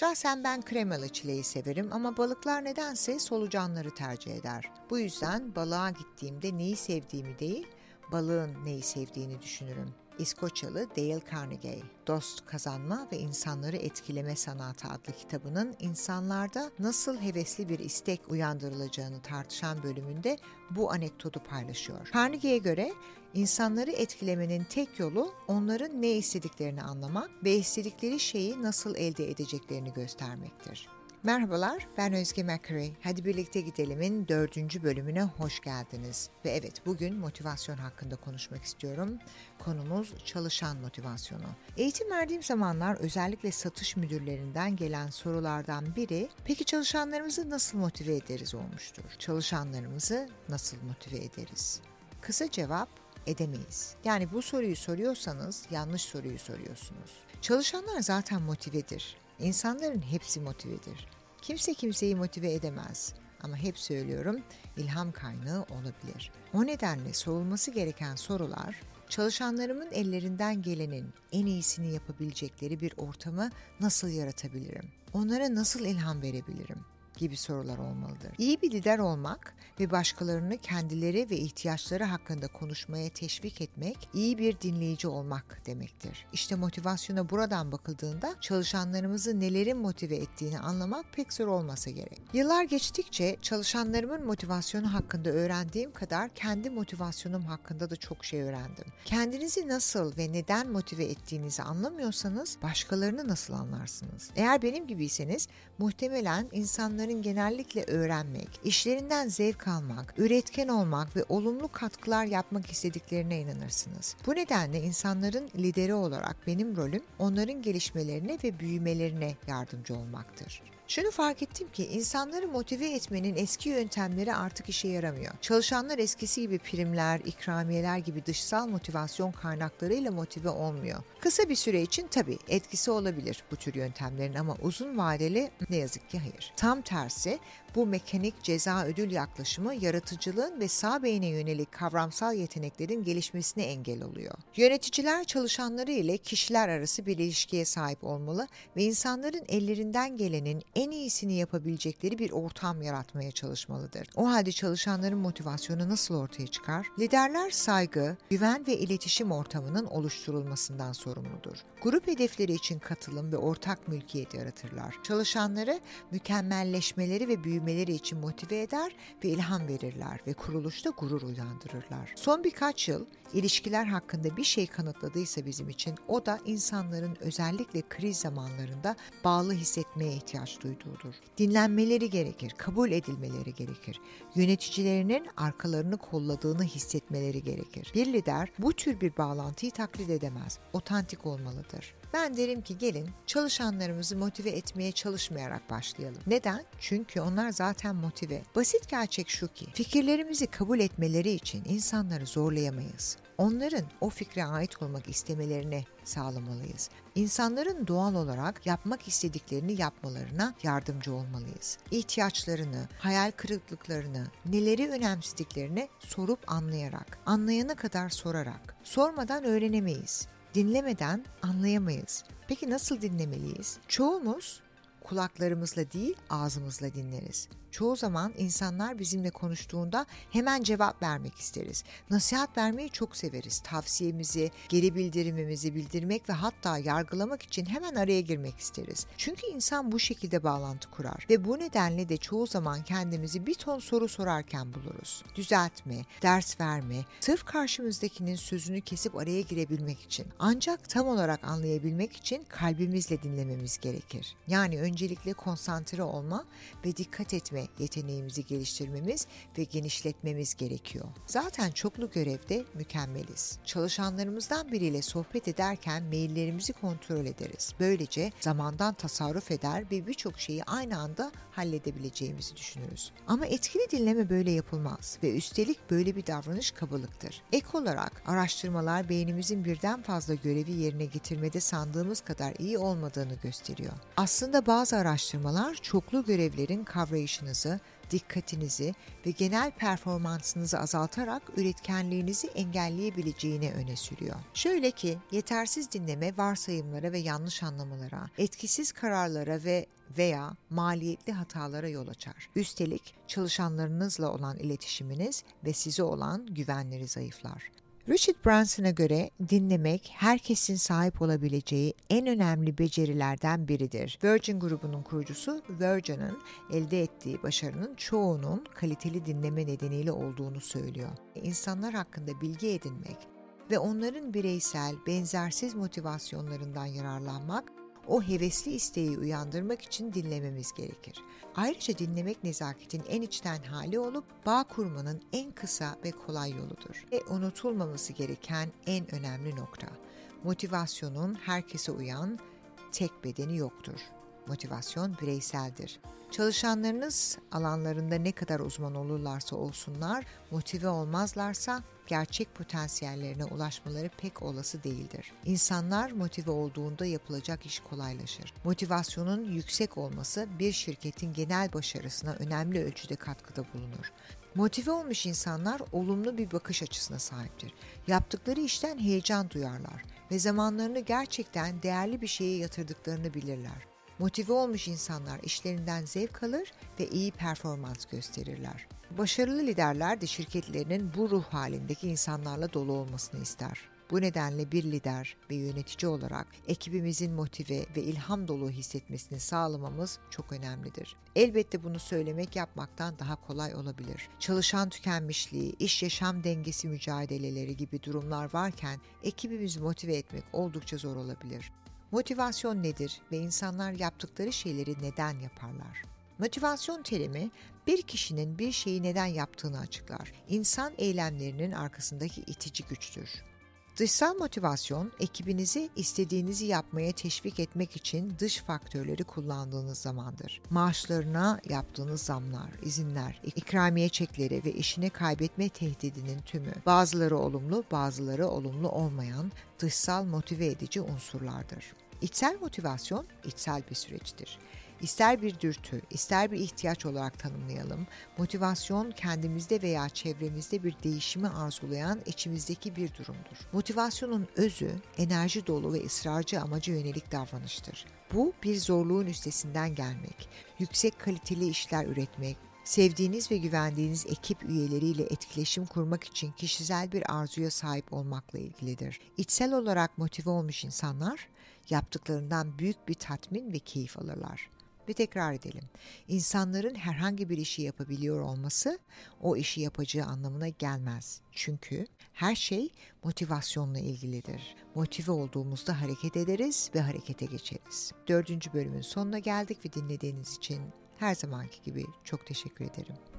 Şahsen ben kremalı çileği severim ama balıklar nedense solucanları tercih eder. Bu yüzden balığa gittiğimde neyi sevdiğimi değil, balığın neyi sevdiğini düşünürüm. İskoçyalı Dale Carnegie, Dost Kazanma ve İnsanları Etkileme Sanatı adlı kitabının insanlarda nasıl hevesli bir istek uyandırılacağını tartışan bölümünde bu anekdotu paylaşıyor. Carnegie'ye göre insanları etkilemenin tek yolu onların ne istediklerini anlamak ve istedikleri şeyi nasıl elde edeceklerini göstermektir. Merhabalar, ben Özge McCray. Hadi birlikte gidelimin dördüncü bölümüne hoş geldiniz. Ve evet, bugün motivasyon hakkında konuşmak istiyorum. Konumuz çalışan motivasyonu. Eğitim verdiğim zamanlar özellikle satış müdürlerinden gelen sorulardan biri, peki çalışanlarımızı nasıl motive ederiz olmuştur. Çalışanlarımızı nasıl motive ederiz? Kısa cevap, edemeyiz. Yani bu soruyu soruyorsanız yanlış soruyu soruyorsunuz. Çalışanlar zaten motivedir. İnsanların hepsi motivedir. Kimse kimseyi motive edemez. Ama hep söylüyorum ilham kaynağı olabilir. O nedenle sorulması gereken sorular çalışanlarımın ellerinden gelenin en iyisini yapabilecekleri bir ortamı nasıl yaratabilirim? Onlara nasıl ilham verebilirim? Gibi sorular olmalıdır. İyi bir lider olmak ve başkalarını kendileri ve ihtiyaçları hakkında konuşmaya teşvik etmek, iyi bir dinleyici olmak demektir. İşte motivasyona buradan bakıldığında çalışanlarımızı nelerin motive ettiğini anlamak pek zor olmasa gerek. Yıllar geçtikçe çalışanlarımın motivasyonu hakkında öğrendiğim kadar kendi motivasyonum hakkında da çok şey öğrendim. Kendinizi nasıl ve neden motive ettiğinizi anlamıyorsanız başkalarını nasıl anlarsınız? Eğer benim gibiyseniz muhtemelen insanların insanların genellikle öğrenmek, işlerinden zevk almak, üretken olmak ve olumlu katkılar yapmak istediklerine inanırsınız. Bu nedenle insanların lideri olarak benim rolüm onların gelişmelerine ve büyümelerine yardımcı olmaktır. Şunu fark ettim ki insanları motive etmenin eski yöntemleri artık işe yaramıyor. Çalışanlar eskisi gibi primler, ikramiyeler gibi dışsal motivasyon kaynaklarıyla motive olmuyor. Kısa bir süre için tabii etkisi olabilir bu tür yöntemlerin ama uzun vadeli ne yazık ki hayır. Tam tersi bu mekanik ceza ödül yaklaşımı yaratıcılığın ve sağ beyne yönelik kavramsal yeteneklerin gelişmesine engel oluyor. Yöneticiler çalışanları ile kişiler arası bir ilişkiye sahip olmalı ve insanların ellerinden gelenin en iyisini yapabilecekleri bir ortam yaratmaya çalışmalıdır. O halde çalışanların motivasyonu nasıl ortaya çıkar? Liderler saygı, güven ve iletişim ortamının oluşturulmasından sorumludur. Grup hedefleri için katılım ve ortak mülkiyet yaratırlar. Çalışanları mükemmelleşmeleri ve büyümeleri için motive eder ve ilham verirler ve kuruluşta gurur uyandırırlar. Son birkaç yıl ilişkiler hakkında bir şey kanıtladıysa bizim için o da insanların özellikle kriz zamanlarında bağlı hissetmeye ihtiyaç duyduğudur. Dinlenmeleri gerekir, kabul edilmeleri gerekir. Yöneticilerinin arkalarını kolladığını hissetmeleri gerekir. Bir lider bu tür bir bağlantıyı taklit edemez. Otantik olmalıdır. Ben derim ki gelin çalışanlarımızı motive etmeye çalışmayarak başlayalım. Neden? Çünkü onlar zaten motive. Basit gerçek şu ki fikirlerimizi kabul etmeleri için insanları zorlayamayız. Onların o fikre ait olmak istemelerini sağlamalıyız. İnsanların doğal olarak yapmak istediklerini yapmalarına yardımcı olmalıyız. İhtiyaçlarını, hayal kırıklıklarını, neleri önemsediklerini sorup anlayarak, anlayana kadar sorarak. Sormadan öğrenemeyiz. Dinlemeden anlayamayız. Peki nasıl dinlemeliyiz? Çoğumuz kulaklarımızla değil ağzımızla dinleriz. Çoğu zaman insanlar bizimle konuştuğunda hemen cevap vermek isteriz. Nasihat vermeyi çok severiz. Tavsiyemizi, geri bildirimimizi bildirmek ve hatta yargılamak için hemen araya girmek isteriz. Çünkü insan bu şekilde bağlantı kurar ve bu nedenle de çoğu zaman kendimizi bir ton soru sorarken buluruz. Düzeltme, ders verme, sırf karşımızdakinin sözünü kesip araya girebilmek için. Ancak tam olarak anlayabilmek için kalbimizle dinlememiz gerekir. Yani öncelikle konsantre olma ve dikkat etme yeteneğimizi geliştirmemiz ve genişletmemiz gerekiyor. Zaten çoklu görevde mükemmeliz. Çalışanlarımızdan biriyle sohbet ederken maillerimizi kontrol ederiz. Böylece zamandan tasarruf eder ve birçok şeyi aynı anda halledebileceğimizi düşünürüz. Ama etkili dinleme böyle yapılmaz ve üstelik böyle bir davranış kabalıktır. Ek olarak araştırmalar beynimizin birden fazla görevi yerine getirmede sandığımız kadar iyi olmadığını gösteriyor. Aslında bazı araştırmalar çoklu görevlerin kavrayışınızı dikkatinizi ve genel performansınızı azaltarak üretkenliğinizi engelleyebileceğini öne sürüyor. Şöyle ki yetersiz dinleme varsayımlara ve yanlış anlamalara, etkisiz kararlara ve veya maliyetli hatalara yol açar. Üstelik çalışanlarınızla olan iletişiminiz ve size olan güvenleri zayıflar. Richard Branson'a göre dinlemek herkesin sahip olabileceği en önemli becerilerden biridir. Virgin grubunun kurucusu Virgin'in elde ettiği başarının çoğunun kaliteli dinleme nedeniyle olduğunu söylüyor. İnsanlar hakkında bilgi edinmek ve onların bireysel, benzersiz motivasyonlarından yararlanmak o hevesli isteği uyandırmak için dinlememiz gerekir. Ayrıca dinlemek nezaketin en içten hali olup bağ kurmanın en kısa ve kolay yoludur. Ve unutulmaması gereken en önemli nokta. Motivasyonun herkese uyan tek bedeni yoktur. Motivasyon bireyseldir. Çalışanlarınız alanlarında ne kadar uzman olurlarsa olsunlar, motive olmazlarsa gerçek potansiyellerine ulaşmaları pek olası değildir. İnsanlar motive olduğunda yapılacak iş kolaylaşır. Motivasyonun yüksek olması bir şirketin genel başarısına önemli ölçüde katkıda bulunur. Motive olmuş insanlar olumlu bir bakış açısına sahiptir. Yaptıkları işten heyecan duyarlar ve zamanlarını gerçekten değerli bir şeye yatırdıklarını bilirler. Motive olmuş insanlar işlerinden zevk alır ve iyi performans gösterirler. Başarılı liderler de şirketlerinin bu ruh halindeki insanlarla dolu olmasını ister. Bu nedenle bir lider ve yönetici olarak ekibimizin motive ve ilham dolu hissetmesini sağlamamız çok önemlidir. Elbette bunu söylemek yapmaktan daha kolay olabilir. Çalışan tükenmişliği, iş yaşam dengesi mücadeleleri gibi durumlar varken ekibimizi motive etmek oldukça zor olabilir. Motivasyon nedir ve insanlar yaptıkları şeyleri neden yaparlar? Motivasyon terimi bir kişinin bir şeyi neden yaptığını açıklar. İnsan eylemlerinin arkasındaki itici güçtür. Dışsal motivasyon, ekibinizi istediğinizi yapmaya teşvik etmek için dış faktörleri kullandığınız zamandır. Maaşlarına yaptığınız zamlar, izinler, ikramiye çekleri ve işini kaybetme tehdidinin tümü. Bazıları olumlu, bazıları olumlu olmayan dışsal motive edici unsurlardır. İçsel motivasyon içsel bir süreçtir. İster bir dürtü, ister bir ihtiyaç olarak tanımlayalım, motivasyon kendimizde veya çevremizde bir değişimi arzulayan içimizdeki bir durumdur. Motivasyonun özü, enerji dolu ve ısrarcı amaca yönelik davranıştır. Bu bir zorluğun üstesinden gelmek, yüksek kaliteli işler üretmek, sevdiğiniz ve güvendiğiniz ekip üyeleriyle etkileşim kurmak için kişisel bir arzuya sahip olmakla ilgilidir. İçsel olarak motive olmuş insanlar yaptıklarından büyük bir tatmin ve keyif alırlar. Ve tekrar edelim. İnsanların herhangi bir işi yapabiliyor olması o işi yapacağı anlamına gelmez. Çünkü her şey motivasyonla ilgilidir. Motive olduğumuzda hareket ederiz ve harekete geçeriz. Dördüncü bölümün sonuna geldik ve dinlediğiniz için her zamanki gibi çok teşekkür ederim.